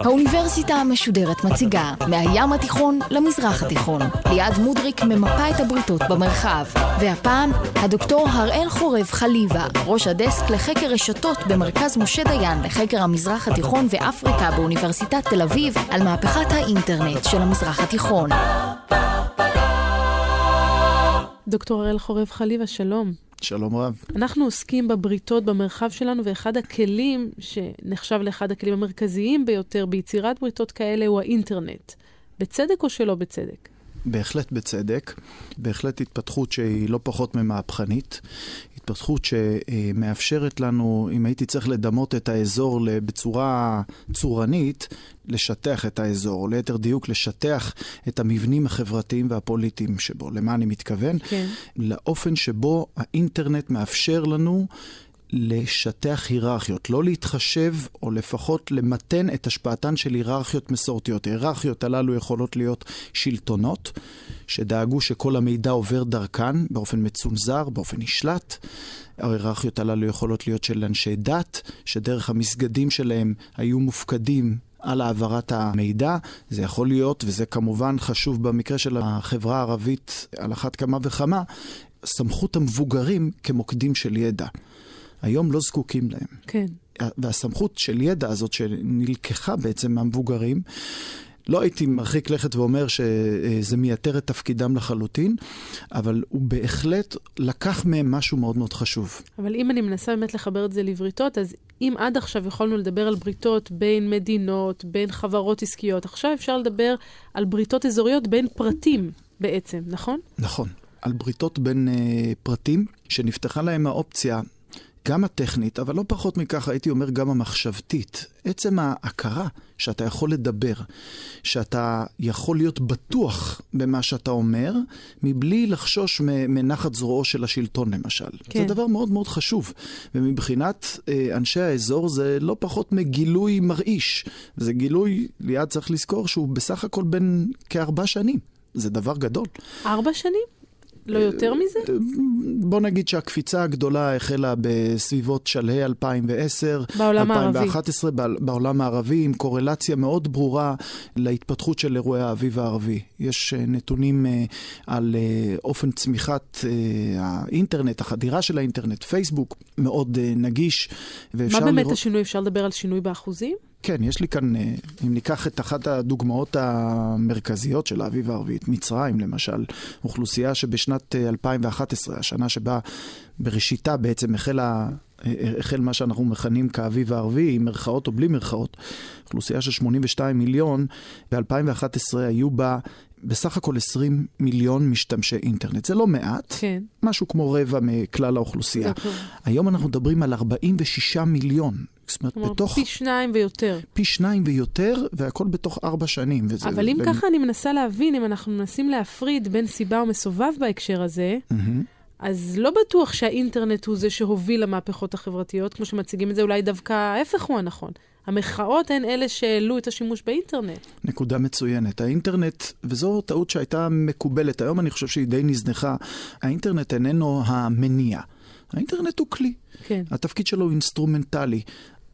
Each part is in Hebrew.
האוניברסיטה המשודרת מציגה מהים התיכון למזרח התיכון. ליעד מודריק ממפה את הבריתות במרחב. והפעם, הדוקטור הראל חורב חליבה, ראש הדסק לחקר רשתות במרכז משה דיין לחקר המזרח התיכון ואפריקה באוניברסיטת תל אביב, על מהפכת האינטרנט של המזרח התיכון. דוקטור הראל חורב חליבה, שלום. שלום רב. אנחנו עוסקים בבריתות במרחב שלנו, ואחד הכלים שנחשב לאחד הכלים המרכזיים ביותר ביצירת בריתות כאלה הוא האינטרנט. בצדק או שלא בצדק? בהחלט בצדק, בהחלט התפתחות שהיא לא פחות ממהפכנית, התפתחות שמאפשרת לנו, אם הייתי צריך לדמות את האזור בצורה צורנית, לשטח את האזור, או ליתר דיוק לשטח את המבנים החברתיים והפוליטיים שבו. למה אני מתכוון? כן. לאופן שבו האינטרנט מאפשר לנו לשטח היררכיות, לא להתחשב או לפחות למתן את השפעתן של היררכיות מסורתיות. היררכיות הללו יכולות להיות שלטונות, שדאגו שכל המידע עובר דרכן באופן מצונזר, באופן נשלט. ההיררכיות הללו יכולות להיות של אנשי דת, שדרך המסגדים שלהם היו מופקדים על העברת המידע. זה יכול להיות, וזה כמובן חשוב במקרה של החברה הערבית על אחת כמה וכמה, סמכות המבוגרים כמוקדים של ידע. היום לא זקוקים להם. כן. והסמכות של ידע הזאת שנלקחה בעצם מהמבוגרים, לא הייתי מרחיק לכת ואומר שזה מייתר את תפקידם לחלוטין, אבל הוא בהחלט לקח מהם משהו מאוד מאוד חשוב. אבל אם אני מנסה באמת לחבר את זה לבריתות, אז אם עד עכשיו יכולנו לדבר על בריתות בין מדינות, בין חברות עסקיות, עכשיו אפשר לדבר על בריתות אזוריות בין פרטים בעצם, נכון? נכון. על בריתות בין uh, פרטים, שנפתחה להם האופציה גם הטכנית, אבל לא פחות מכך, הייתי אומר גם המחשבתית. עצם ההכרה שאתה יכול לדבר, שאתה יכול להיות בטוח במה שאתה אומר, מבלי לחשוש מנחת זרועו של השלטון למשל. כן. זה דבר מאוד מאוד חשוב. ומבחינת אה, אנשי האזור זה לא פחות מגילוי מרעיש. זה גילוי, ליעד צריך לזכור, שהוא בסך הכל בין כארבע שנים. זה דבר גדול. ארבע שנים? לא יותר מזה? בוא נגיד שהקפיצה הגדולה החלה בסביבות שלהי 2010, בעולם 2011, הערבי. בעולם הערבי, עם קורלציה מאוד ברורה להתפתחות של אירועי האביב הערבי. יש אה, נתונים אה, על אה, אופן צמיחת האינטרנט, החדירה של האינטרנט, פייסבוק, מאוד נגיש. מה באמת לראות... השינוי? אפשר לדבר על שינוי באחוזים? כן, יש לי כאן, אה, אם ניקח את אחת הדוגמאות המרכזיות של האביב הערבי, את מצרים למשל, אוכלוסייה שבשנת 2011, אה, השנה שבה בראשיתה בעצם החלה, אה, החל מה שאנחנו מכנים כאביב הערבי, עם מרכאות או בלי מרכאות, אוכלוסייה של 82 מיליון, ב-2011 היו בה בסך הכל 20 מיליון משתמשי אינטרנט. זה לא מעט, כן. משהו כמו רבע מכלל האוכלוסייה. היום אנחנו מדברים על 46 מיליון. זאת אומרת, כלומר, בתוך... פי שניים ויותר. פי שניים ויותר, והכל בתוך ארבע שנים. וזה אבל אם בין... ככה אני מנסה להבין, אם אנחנו מנסים להפריד בין סיבה ומסובב בהקשר הזה, mm-hmm. אז לא בטוח שהאינטרנט הוא זה שהוביל למהפכות החברתיות, כמו שמציגים את זה, אולי דווקא ההפך הוא הנכון. המחאות הן אלה שהעלו את השימוש באינטרנט. נקודה מצוינת. האינטרנט, וזו טעות שהייתה מקובלת, היום אני חושב שהיא די נזנחה, האינטרנט איננו המניע. האינטרנט הוא כלי. כן. התפקיד שלו הוא אינסטרומנטלי.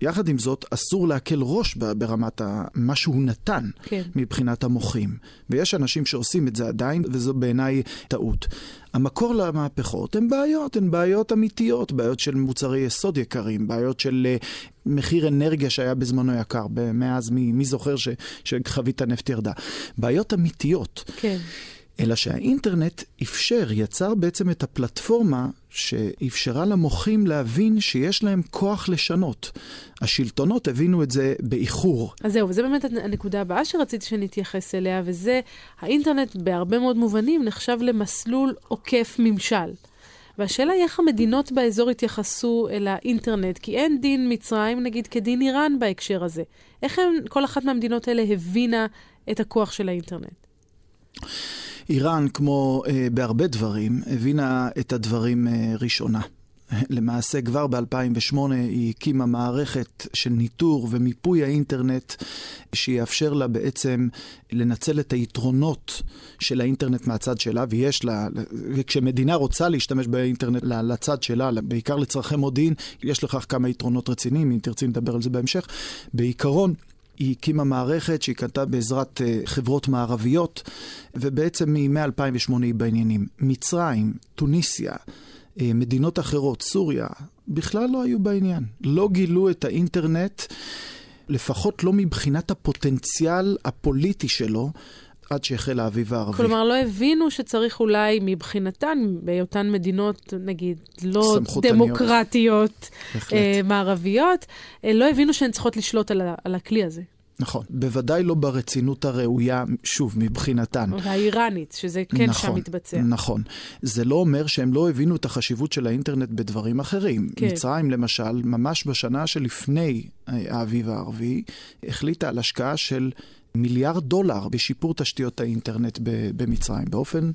יחד עם זאת, אסור להקל ראש ברמת ה... מה שהוא נתן כן. מבחינת המוחים. ויש אנשים שעושים את זה עדיין, וזו בעיניי טעות. המקור למהפכות הן בעיות, הן בעיות אמיתיות, בעיות של מוצרי יסוד יקרים, בעיות של uh, מחיר אנרגיה שהיה בזמנו יקר, מאז מי, מי זוכר ש, שחבית הנפט ירדה. בעיות אמיתיות. כן. אלא שהאינטרנט אפשר, יצר בעצם את הפלטפורמה שאפשרה למוחים להבין שיש להם כוח לשנות. השלטונות הבינו את זה באיחור. אז זהו, וזה באמת הנקודה הבאה שרציתי שנתייחס אליה, וזה, האינטרנט בהרבה מאוד מובנים נחשב למסלול עוקף ממשל. והשאלה היא איך המדינות באזור התייחסו אל האינטרנט, כי אין דין מצרים, נגיד, כדין איראן בהקשר הזה. איך הם, כל אחת מהמדינות האלה הבינה את הכוח של האינטרנט? איראן, כמו אה, בהרבה דברים, הבינה את הדברים אה, ראשונה. למעשה כבר ב-2008 היא הקימה מערכת של ניטור ומיפוי האינטרנט, שיאפשר לה בעצם לנצל את היתרונות של האינטרנט מהצד שלה, ויש לה, וכשמדינה רוצה להשתמש באינטרנט לצד שלה, בעיקר לצרכי מודיעין, יש לכך כמה יתרונות רציניים, אם תרצי נדבר על זה בהמשך. בעיקרון, היא הקימה מערכת שהיא קנתה בעזרת uh, חברות מערביות, ובעצם מ-2008 היא בעניינים. מצרים, טוניסיה, uh, מדינות אחרות, סוריה, בכלל לא היו בעניין. לא גילו את האינטרנט, לפחות לא מבחינת הפוטנציאל הפוליטי שלו. עד שהחל האביב הערבי. כלומר, לא הבינו שצריך אולי מבחינתן, בהיותן מדינות, נגיד, לא דמוקרטיות אה, מערביות, אה, לא הבינו שהן צריכות לשלוט על, על הכלי הזה. נכון, בוודאי לא ברצינות הראויה, שוב, מבחינתן. האיראנית, שזה כן נכון, שם מתבצע. נכון. זה לא אומר שהם לא הבינו את החשיבות של האינטרנט בדברים אחרים. כן. מצרים, למשל, ממש בשנה שלפני אה, האביב הערבי, החליטה על השקעה של מיליארד דולר בשיפור תשתיות האינטרנט במצרים. באופן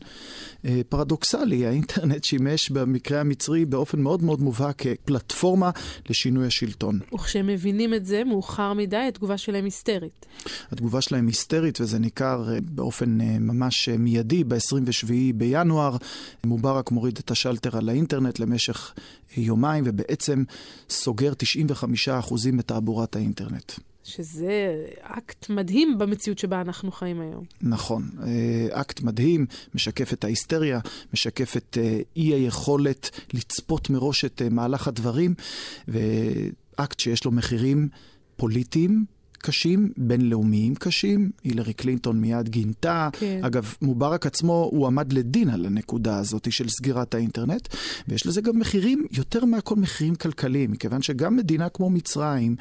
אה, פרדוקסלי, האינטרנט שימש במקרה המצרי באופן מאוד מאוד מובהק כפלטפורמה לשינוי השלטון. וכשהם מבינים את זה, מאוחר מדי, התגובה שלהם היסטרית. התגובה שלהם היסטרית, וזה ניכר אה, באופן אה, ממש מיידי. ב-27 בינואר, מובארק מוריד את השלטר על האינטרנט למשך יומיים, ובעצם סוגר 95% מתעבורת האינטרנט. שזה אקט מדהים במציאות שבה אנחנו חיים היום. נכון, אה, אקט מדהים, משקף את ההיסטריה, משקף את אה, אי היכולת לצפות מראש את אה, מהלך הדברים, ואקט שיש לו מחירים פוליטיים. קשים, בינלאומיים קשים. הילרי קלינטון מיד גינתה. כן. אגב, מובארק עצמו, הוא עמד לדין על הנקודה הזאת של סגירת האינטרנט, ויש לזה גם מחירים, יותר מהכל מחירים כלכליים, מכיוון שגם מדינה כמו מצרים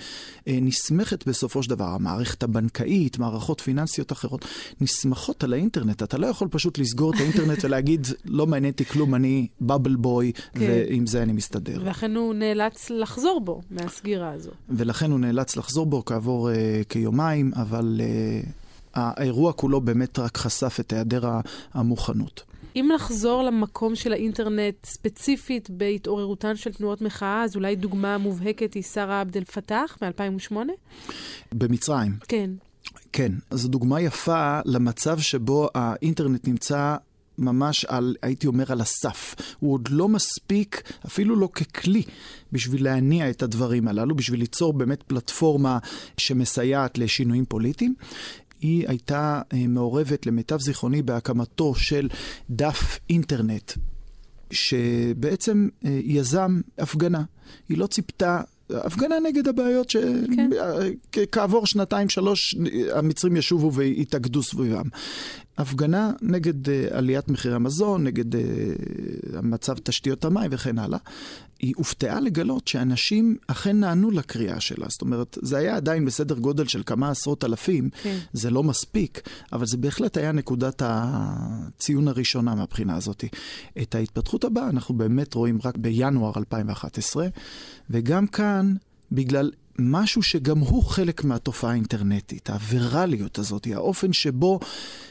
אה, נסמכת בסופו של דבר, המערכת הבנקאית, מערכות פיננסיות אחרות, נסמכות על האינטרנט. אתה לא יכול פשוט לסגור את האינטרנט ולהגיד, לא מעניין אותי כלום, אני בבל בוי, כן. ועם זה אני מסתדר. ולכן הוא נאלץ לחזור בו מהסגירה הזו. ולכן הוא נאלץ לחזור בו כעבור... אה, כיומיים, אבל uh, האירוע כולו באמת רק חשף את היעדר המוכנות. אם נחזור למקום של האינטרנט ספציפית בהתעוררותן של תנועות מחאה, אז אולי דוגמה מובהקת היא שרה עבד אל-פתאח מ-2008? במצרים. כן. כן, זו דוגמה יפה למצב שבו האינטרנט נמצא ממש על, הייתי אומר, על הסף. הוא עוד לא מספיק, אפילו לא ככלי, בשביל להניע את הדברים הללו, בשביל ליצור באמת פלטפורמה שמסייעת לשינויים פוליטיים. היא הייתה אה, מעורבת, למיטב זיכרוני, בהקמתו של דף אינטרנט, שבעצם אה, יזם הפגנה. היא לא ציפתה הפגנה נגד הבעיות שכעבור כן. שנתיים, שלוש, המצרים ישובו ויתאגדו סביבם. הפגנה נגד uh, עליית מחירי המזון, נגד uh, מצב תשתיות המים וכן הלאה. היא הופתעה לגלות שאנשים אכן נענו לקריאה שלה. זאת אומרת, זה היה עדיין בסדר גודל של כמה עשרות אלפים, כן. זה לא מספיק, אבל זה בהחלט היה נקודת הציון הראשונה מהבחינה הזאת. את ההתפתחות הבאה אנחנו באמת רואים רק בינואר 2011, וגם כאן, בגלל משהו שגם הוא חלק מהתופעה האינטרנטית, הווירליות הזאת, האופן שבו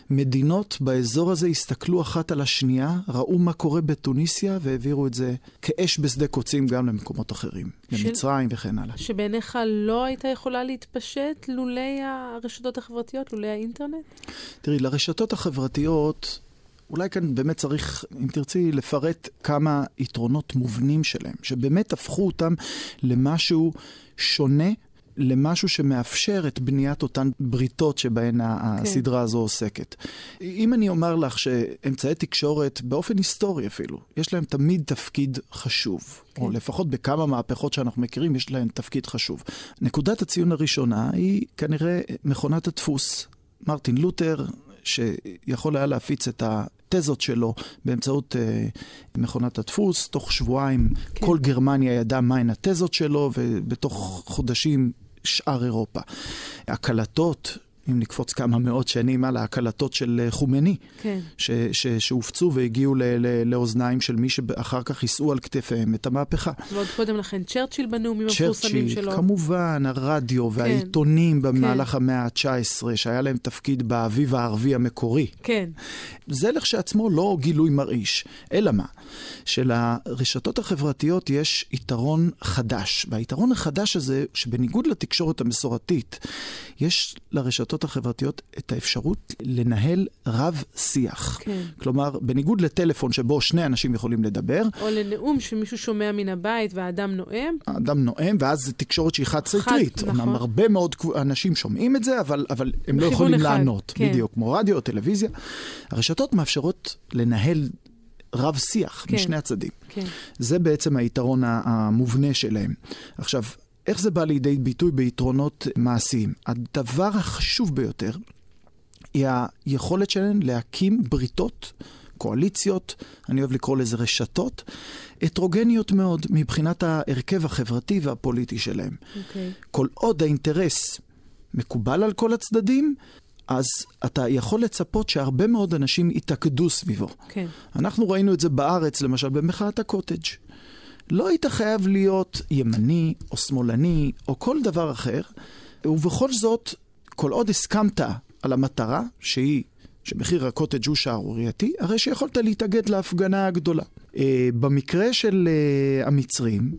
מדינות באזור הזה הסתכלו אחת על השנייה, ראו מה קורה בתוניסיה והעבירו את זה כאש בשדה קוצים גם למקומות אחרים, של... למצרים וכן הלאה. שבעיניך לא הייתה יכולה להתפשט לולי הרשתות החברתיות, לולי האינטרנט? תראי, לרשתות החברתיות... אולי כאן באמת צריך, אם תרצי, לפרט כמה יתרונות מובנים שלהם, שבאמת הפכו אותם למשהו שונה למשהו שמאפשר את בניית אותן בריתות שבהן כן. הסדרה הזו עוסקת. אם אני אומר לך שאמצעי תקשורת, באופן היסטורי אפילו, יש להם תמיד תפקיד חשוב, כן. או לפחות בכמה מהפכות שאנחנו מכירים, יש להם תפקיד חשוב. נקודת הציון הראשונה היא כנראה מכונת הדפוס. מרטין לותר, שיכול היה להפיץ את התזות שלו באמצעות uh, מכונת הדפוס. תוך שבועיים כן. כל גרמניה ידעה מהן התזות שלו, ובתוך חודשים שאר אירופה. הקלטות אם נקפוץ כמה מאות שנים על ההקלטות של אה, חומני, כן. ש, ש, שהופצו והגיעו ל, ל, לאוזניים של מי שאחר כך יישאו על כתפיהם את המהפכה. ועוד קודם לכן צ'רצ'יל בנאומים המפורסמים שלו. צ'רצ'יל, כמובן, הרדיו כן. והעיתונים במהלך כן. המאה ה-19, שהיה להם תפקיד באביב הערבי המקורי. כן. זה לכשעצמו לא גילוי מרעיש, אלא מה? שלרשתות החברתיות יש יתרון חדש, והיתרון החדש הזה, שבניגוד לתקשורת המסורתית, יש לרשתות החברתיות את האפשרות לנהל רב-שיח. כן. כלומר, בניגוד לטלפון שבו שני אנשים יכולים לדבר, או לנאום שמישהו שומע מן הבית והאדם נואם. האדם נואם, ואז זו תקשורת שהיא חד-סטרית. חד, נכון. אמנם הרבה מאוד אנשים שומעים את זה, אבל, אבל הם לא יכולים אחד, לענות. כן. בדיוק, כמו רדיו או טלוויזיה. הרשתות מאפשרות לנהל רב-שיח כן. משני הצדדים. כן. זה בעצם היתרון המובנה שלהם. עכשיו, איך זה בא לידי ביטוי ביתרונות מעשיים? הדבר החשוב ביותר היא היכולת שלהם להקים בריתות, קואליציות, אני אוהב לקרוא לזה רשתות, הטרוגניות מאוד מבחינת ההרכב החברתי והפוליטי שלהם. אוקיי. כל עוד האינטרס מקובל על כל הצדדים, אז אתה יכול לצפות שהרבה מאוד אנשים יתאגדו סביבו. כן. אנחנו ראינו את זה בארץ, למשל, במחאת הקוטג'. לא היית חייב להיות ימני או שמאלני או כל דבר אחר, ובכל זאת, כל עוד הסכמת על המטרה, שהיא שמחיר הקוטג' הוא שערורייתי, הרי שיכולת להתאגד להפגנה הגדולה. אה, במקרה של אה, המצרים,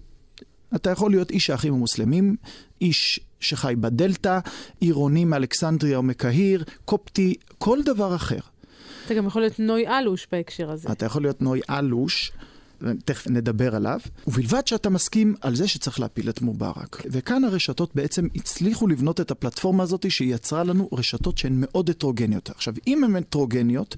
אתה יכול להיות איש האחים המוסלמים, איש שחי בדלתא, עירוני מאלכסנדריה או מקהיר, קופטי, כל דבר אחר. אתה גם יכול להיות נוי אלוש בהקשר הזה. אתה יכול להיות נוי אלוש, תכף נדבר עליו, ובלבד שאתה מסכים על זה שצריך להפיל את מובארק. וכאן הרשתות בעצם הצליחו לבנות את הפלטפורמה הזאת שהיא יצרה לנו רשתות שהן מאוד הטרוגניות. עכשיו, אם הן הטרוגניות,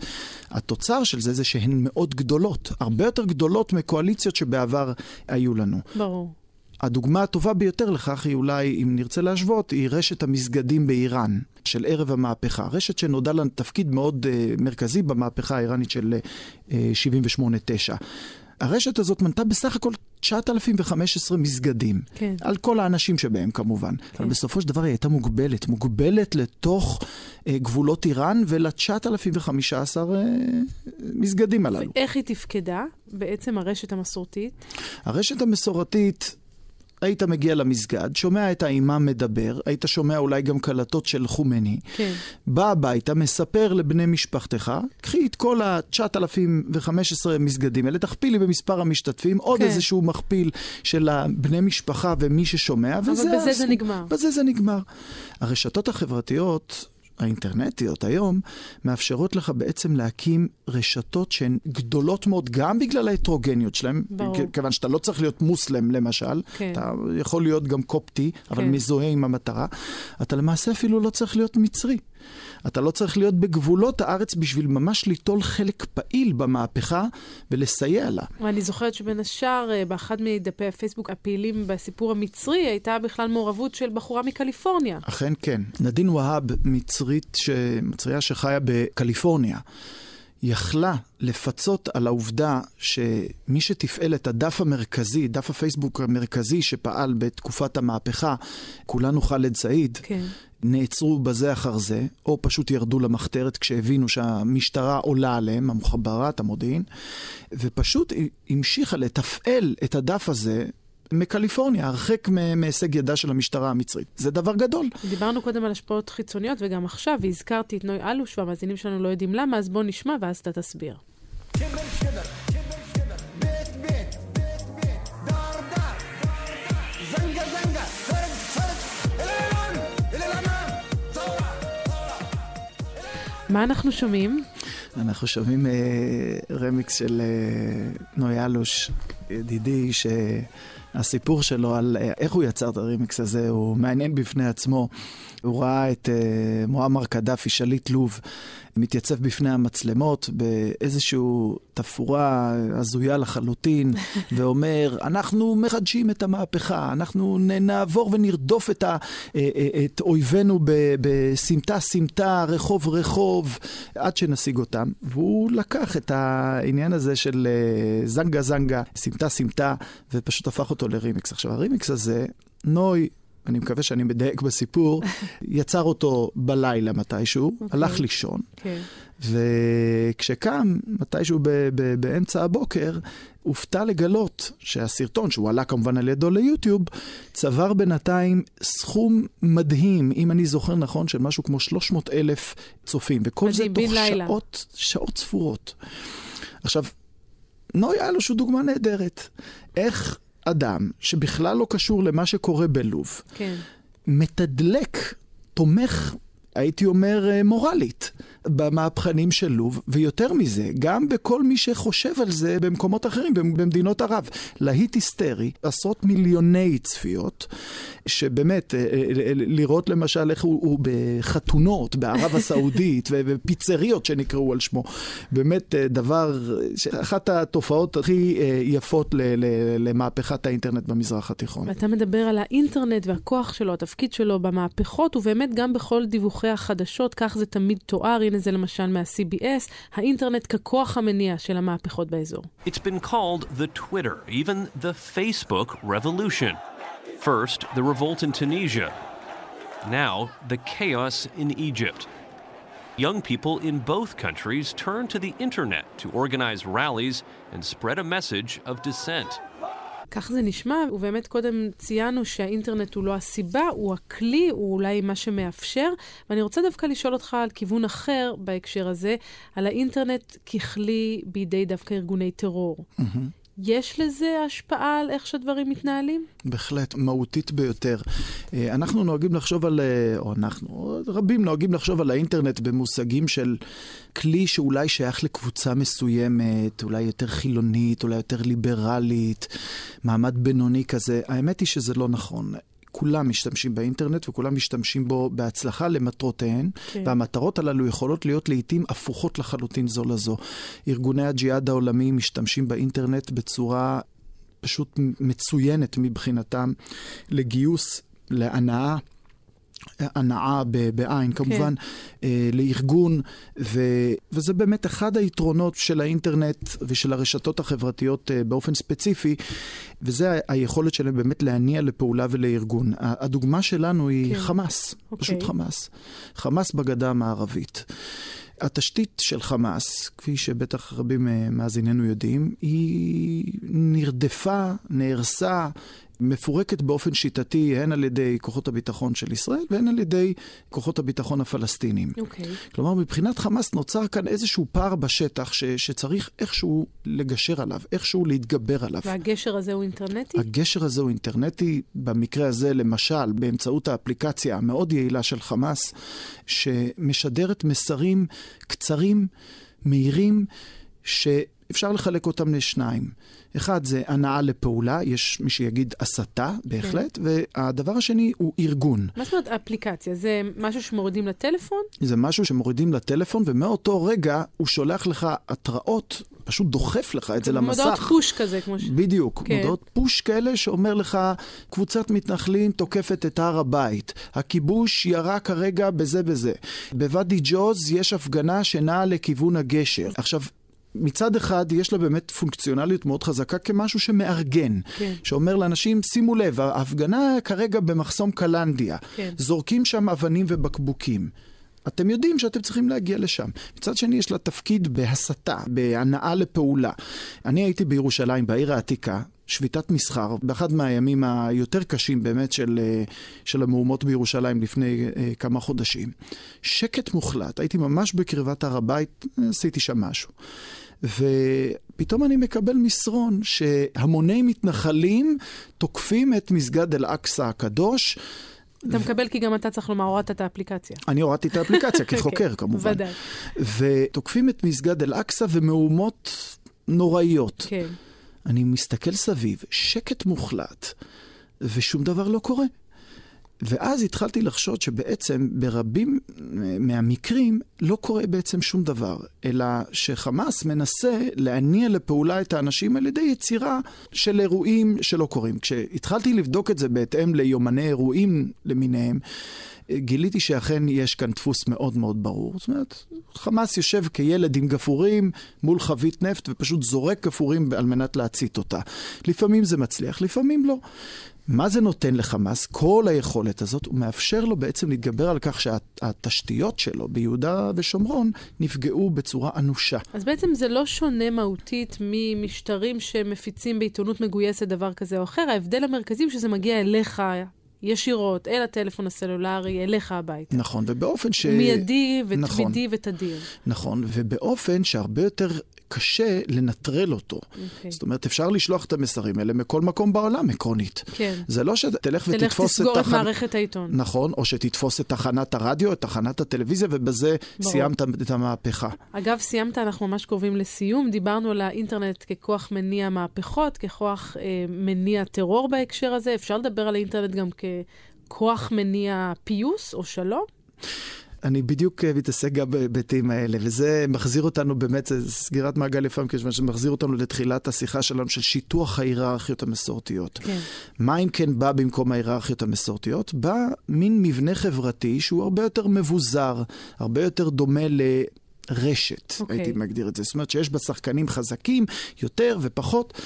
התוצר של זה זה שהן מאוד גדולות, הרבה יותר גדולות מקואליציות שבעבר היו לנו. ברור. הדוגמה הטובה ביותר לכך היא אולי, אם נרצה להשוות, היא רשת המסגדים באיראן, של ערב המהפכה. רשת שנודע לה תפקיד מאוד uh, מרכזי במהפכה האיראנית של uh, 78-9. הרשת הזאת מנתה בסך הכל 9,015 מסגדים. כן. על כל האנשים שבהם כמובן. כן. אבל בסופו של דבר היא הייתה מוגבלת, מוגבלת לתוך uh, גבולות איראן ול-9,015 uh, מסגדים הללו. ואיך היא תפקדה? בעצם הרשת המסורתית? הרשת המסורתית, היית מגיע למסגד, שומע את האימאם מדבר, היית שומע אולי גם קלטות של חומני, כן. בא הביתה, מספר לבני משפחתך, קחי את כל ה-9,015 מסגדים האלה, תכפילי במספר המשתתפים, עוד כן. איזשהו מכפיל של הבני משפחה ומי ששומע, וזה... בזה זה. נגמר. בזה זה נגמר. הרשתות החברתיות... האינטרנטיות היום מאפשרות לך בעצם להקים רשתות שהן גדולות מאוד, גם בגלל ההטרוגניות שלהן, כיוון שאתה לא צריך להיות מוסלם למשל, כן. אתה יכול להיות גם קופטי, אבל כן. מזוהה עם המטרה, אתה למעשה אפילו לא צריך להיות מצרי. אתה לא צריך להיות בגבולות הארץ בשביל ממש ליטול חלק פעיל במהפכה ולסייע לה. ואני זוכרת שבין השאר, אה, באחד מדפי הפייסבוק הפעילים בסיפור המצרי, הייתה בכלל מעורבות של בחורה מקליפורניה. אכן כן. נדין והאב, מצרית, ש... מצריה שחיה בקליפורניה, יכלה לפצות על העובדה שמי שתפעל את הדף המרכזי, דף הפייסבוק המרכזי שפעל בתקופת המהפכה, כולנו ח'אלד סעיד, כן. נעצרו בזה אחר זה, או פשוט ירדו למחתרת כשהבינו שהמשטרה עולה עליהם, המוחברת, המודיעין, ופשוט המשיכה לתפעל את הדף הזה מקליפורניה, הרחק מהישג ידה של המשטרה המצרית. זה דבר גדול. דיברנו קודם על השפעות חיצוניות, וגם עכשיו, והזכרתי את נוי אלוש, והמאזינים שלנו לא יודעים למה, אז בואו נשמע ואז אתה תסביר. מה אנחנו שומעים? אנחנו שומעים אה, רמיקס של אה, נוי אלוש, ידידי, ש... שהסיפור שלו על אה, איך הוא יצר את הרמיקס הזה הוא מעניין בפני עצמו. הוא ראה את אה, מועמר קדאפי, שליט לוב, מתייצב בפני המצלמות באיזושהי תפאורה הזויה לחלוטין, ואומר, אנחנו מחדשים את המהפכה, אנחנו נעבור ונרדוף את, ה, אה, אה, את אויבינו בסמטה-סמטה, רחוב-רחוב, עד שנשיג אותם. והוא לקח את העניין הזה של אה, זנגה-זנגה, סמטה-סמטה, ופשוט הפך אותו לרימיקס. עכשיו, הרימיקס הזה, נוי אני מקווה שאני מדייק בסיפור, יצר אותו בלילה מתישהו, אוקיי. הלך לישון, כן. וכשקם, מתישהו ב- ב- באמצע הבוקר, הופתע לגלות שהסרטון, שהוא עלה כמובן על ידו ליוטיוב, צבר בינתיים סכום מדהים, אם אני זוכר נכון, של משהו כמו 300 אלף צופים, וכל זה תוך לילה. שעות, שעות ספורות. עכשיו, נוי אלוש הוא דוגמה נהדרת. איך אדם שבכלל לא קשור למה שקורה בלוב, כן. מתדלק, תומך, הייתי אומר, אה, מורלית, במהפכנים של לוב, ויותר מזה, גם בכל מי שחושב על זה במקומות אחרים, במ- במדינות ערב. להיט היסטרי, עשרות מיליוני צפיות, שבאמת, אה, אה, לראות למשל איך הוא, הוא בחתונות בערב הסעודית, ופיצריות שנקראו על שמו. באמת דבר, אחת התופעות הכי יפות למהפכת האינטרנט במזרח התיכון. ואתה מדבר על האינטרנט והכוח שלו, התפקיד שלו במהפכות, ובאמת גם בכל דיווחי החדשות, כך זה תמיד תואר, הנה זה למשל מה-CBS, האינטרנט ככוח המניע של המהפכות באזור. It's been called the Twitter, even the Facebook revolution. First, the revolt in Tunisia. Now, the chaos in Egypt. Young people in both countries turn to the internet to organize rallies and spread a message of dissent. כך זה נשמע, ובאמת קודם ציינו שהאינטרנט הוא לא הסיבה, הוא הכלי, הוא אולי מה שמאפשר. ואני רוצה דווקא לשאול אותך על כיוון אחר בהקשר הזה, על האינטרנט ככלי בידי דווקא ארגוני טרור. יש לזה השפעה על איך שהדברים מתנהלים? בהחלט, מהותית ביותר. אה, אנחנו נוהגים לחשוב על, אה, או אנחנו, רבים נוהגים לחשוב על האינטרנט במושגים של כלי שאולי שייך לקבוצה מסוימת, אולי יותר חילונית, אולי יותר ליברלית, מעמד בינוני כזה. האמת היא שזה לא נכון. כולם משתמשים באינטרנט וכולם משתמשים בו בהצלחה למטרותיהן, כן. והמטרות הללו יכולות להיות לעיתים הפוכות לחלוטין זו לזו. ארגוני הג'יהאד העולמי משתמשים באינטרנט בצורה פשוט מצוינת מבחינתם לגיוס, להנאה. הנאה בעין, כמובן, אה, לארגון, ו, וזה באמת אחד היתרונות של האינטרנט ושל הרשתות החברתיות אה, באופן ספציפי, וזה היכולת שלהם באמת להניע לפעולה ולארגון. הדוגמה שלנו היא כן. חמאס, אוקיי. פשוט חמאס. חמאס בגדה המערבית. התשתית של חמאס, כפי שבטח רבים אה, מאזיננו יודעים, היא נרדפה, נהרסה, מפורקת באופן שיטתי הן על ידי כוחות הביטחון של ישראל והן על ידי כוחות הביטחון הפלסטינים. אוקיי. כלומר, מבחינת חמאס נוצר כאן איזשהו פער בשטח ש, שצריך איכשהו לגשר עליו, איכשהו להתגבר עליו. והגשר הזה הוא אינטרנטי? הגשר הזה הוא אינטרנטי, במקרה הזה למשל באמצעות האפליקציה המאוד יעילה של חמאס, שמשדרת מסרים קצרים, מהירים, שאפשר לחלק אותם לשניים. אחד זה הנעה לפעולה, יש מי שיגיד הסתה בהחלט, והדבר השני הוא ארגון. מה זאת אומרת אפליקציה? זה משהו שמורידים לטלפון? זה משהו שמורידים לטלפון, ומאותו רגע הוא שולח לך התראות, פשוט דוחף לך את זה למסך. מודעות פוש כזה, כמו ש... בדיוק, כן. כן. מודעות פוש כאלה שאומר לך, קבוצת מתנחלים תוקפת את הר הבית, הכיבוש ירה כרגע בזה וזה. בוואדי ג'וז יש הפגנה שנעה לכיוון הגשר. עכשיו, מצד אחד יש לה באמת פונקציונליות מאוד חזקה כמשהו שמארגן, כן. שאומר לאנשים, שימו לב, ההפגנה כרגע במחסום קלנדיה, כן. זורקים שם אבנים ובקבוקים. אתם יודעים שאתם צריכים להגיע לשם. מצד שני, יש לה תפקיד בהסתה, בהנאה לפעולה. אני הייתי בירושלים, בעיר העתיקה, שביתת מסחר, באחד מהימים היותר קשים באמת של, אה, של המהומות בירושלים לפני אה, כמה חודשים. שקט מוחלט, הייתי ממש בקרבת הר הבית, עשיתי שם משהו. ופתאום אני מקבל מסרון שהמוני מתנחלים תוקפים את מסגד אל-אקצא הקדוש. אתה מקבל כי גם אתה צריך לומר, הורדת את האפליקציה. אני הורדתי את האפליקציה כחוקר אוקיי, כמובן. ודאי. ותוקפים את מסגד אל-אקצא ומהומות נוראיות. כן. אני מסתכל סביב, שקט מוחלט, ושום דבר לא קורה. ואז התחלתי לחשוד שבעצם ברבים מהמקרים לא קורה בעצם שום דבר, אלא שחמאס מנסה להניע לפעולה את האנשים על ידי יצירה של אירועים שלא קורים. כשהתחלתי לבדוק את זה בהתאם ליומני אירועים למיניהם, גיליתי שאכן יש כאן דפוס מאוד מאוד ברור. זאת אומרת, חמאס יושב כילד עם גפורים מול חבית נפט ופשוט זורק גפורים על מנת להצית אותה. לפעמים זה מצליח, לפעמים לא. מה זה נותן לחמאס? כל היכולת הזאת, הוא מאפשר לו בעצם להתגבר על כך שהתשתיות שלו ביהודה ושומרון נפגעו בצורה אנושה. אז בעצם זה לא שונה מהותית ממשטרים שמפיצים בעיתונות מגויסת דבר כזה או אחר, ההבדל המרכזי הוא שזה מגיע אליך ישירות, אל הטלפון הסלולרי, אליך הביתה. נכון, ובאופן ש... מיידי נכון. ותמידי ותדיר. נכון, ובאופן שהרבה יותר קשה לנטרל אותו. אוקיי. זאת אומרת, אפשר לשלוח את המסרים האלה מכל מקום בעולם, עקרונית. כן. זה לא שתלך תלך ותתפוס את תסגור את תחנת... מערכת העיתון. נכון, או שתתפוס את תחנת הרדיו, את תחנת הטלוויזיה, ובזה ברור. סיימת את המהפכה. אגב, סיימת, אנחנו ממש קרובים לסיום. דיברנו על האינטרנט ככוח מניע מהפכות, ככוח אה, מניע טרור בהקשר הזה. אפשר לדבר על האינטרנט גם ככוח מניע פיוס או שלום? אני בדיוק אה, מתעסק גם בהיבטים האלה, וזה מחזיר אותנו באמת, זה סגירת מעגל יפה, מכיוון שזה מחזיר אותנו לתחילת השיחה שלנו של שיטוח ההיררכיות המסורתיות. כן. מה אם כן בא במקום ההיררכיות המסורתיות? בא מין מבנה חברתי שהוא הרבה יותר מבוזר, הרבה יותר דומה ל... רשת, okay. אוקיי. הייתי מגדיר את זה. זאת אומרת שיש בה שחקנים חזקים יותר ופחות,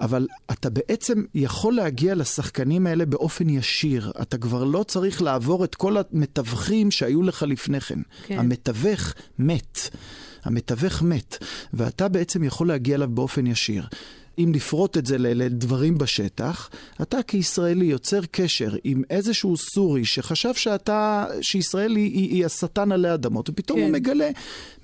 אבל אתה בעצם יכול להגיע לשחקנים האלה באופן ישיר. אתה כבר לא צריך לעבור את כל המתווכים שהיו לך לפני כן. כן. המתווך מת. המתווך מת, ואתה בעצם יכול להגיע אליו באופן ישיר. אם לפרוט את זה לדברים בשטח, אתה כישראלי יוצר קשר עם איזשהו סורי שחשב שאתה, שישראל היא, היא, היא השטן עלי אדמות, ופתאום כן. הוא מגלה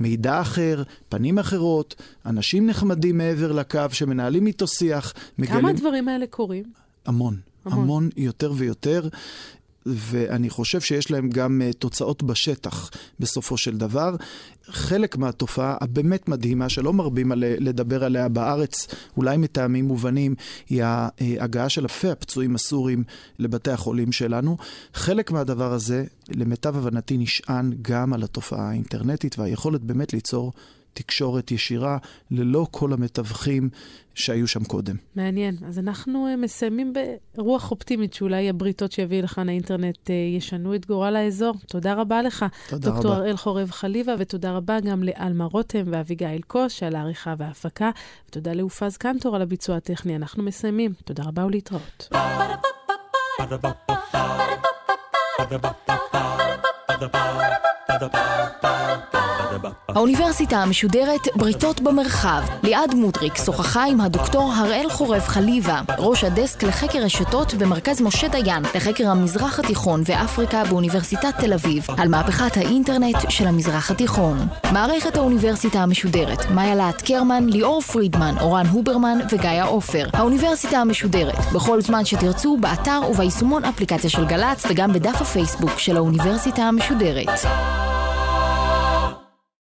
מידע אחר, פנים אחרות, אנשים נחמדים מעבר לקו שמנהלים איתו שיח, מגלים... כמה הדברים האלה קורים? המון. המון. המון יותר ויותר. ואני חושב שיש להם גם uh, תוצאות בשטח בסופו של דבר. חלק מהתופעה הבאמת מדהימה, שלא מרבים על, לדבר עליה בארץ, אולי מטעמים מובנים, היא ההגעה של אלפי הפצועים הסורים לבתי החולים שלנו. חלק מהדבר הזה, למיטב הבנתי, נשען גם על התופעה האינטרנטית והיכולת באמת ליצור תקשורת ישירה ללא כל המתווכים שהיו שם קודם. מעניין. אז אנחנו אה, מסיימים ברוח אופטימית שאולי הבריתות שיביא לכאן האינטרנט אה, ישנו את גורל האזור. תודה רבה לך, תודה דוקטור רבה. הראל חורב חליבה, ותודה רבה גם לאלמה רותם ואביגיל קוש על העריכה וההפקה, ותודה לאופז קנטור על הביצוע הטכני. אנחנו מסיימים. תודה רבה ולהתראות. האוניברסיטה המשודרת בריתות במרחב. ליעד מודריק שוחחה עם הדוקטור הראל חורב חליבה, ראש הדסק לחקר רשתות במרכז משה דיין לחקר המזרח התיכון ואפריקה באוניברסיטת תל אביב, על מהפכת האינטרנט של המזרח התיכון. מערכת האוניברסיטה המשודרת, מאיה להט קרמן, ליאור פרידמן, אורן הוברמן וגיא עופר. האוניברסיטה המשודרת, בכל זמן שתרצו, באתר וביישומון אפליקציה של גל"צ וגם בדף הפייסבוק של האוניברסיטה המשודרת.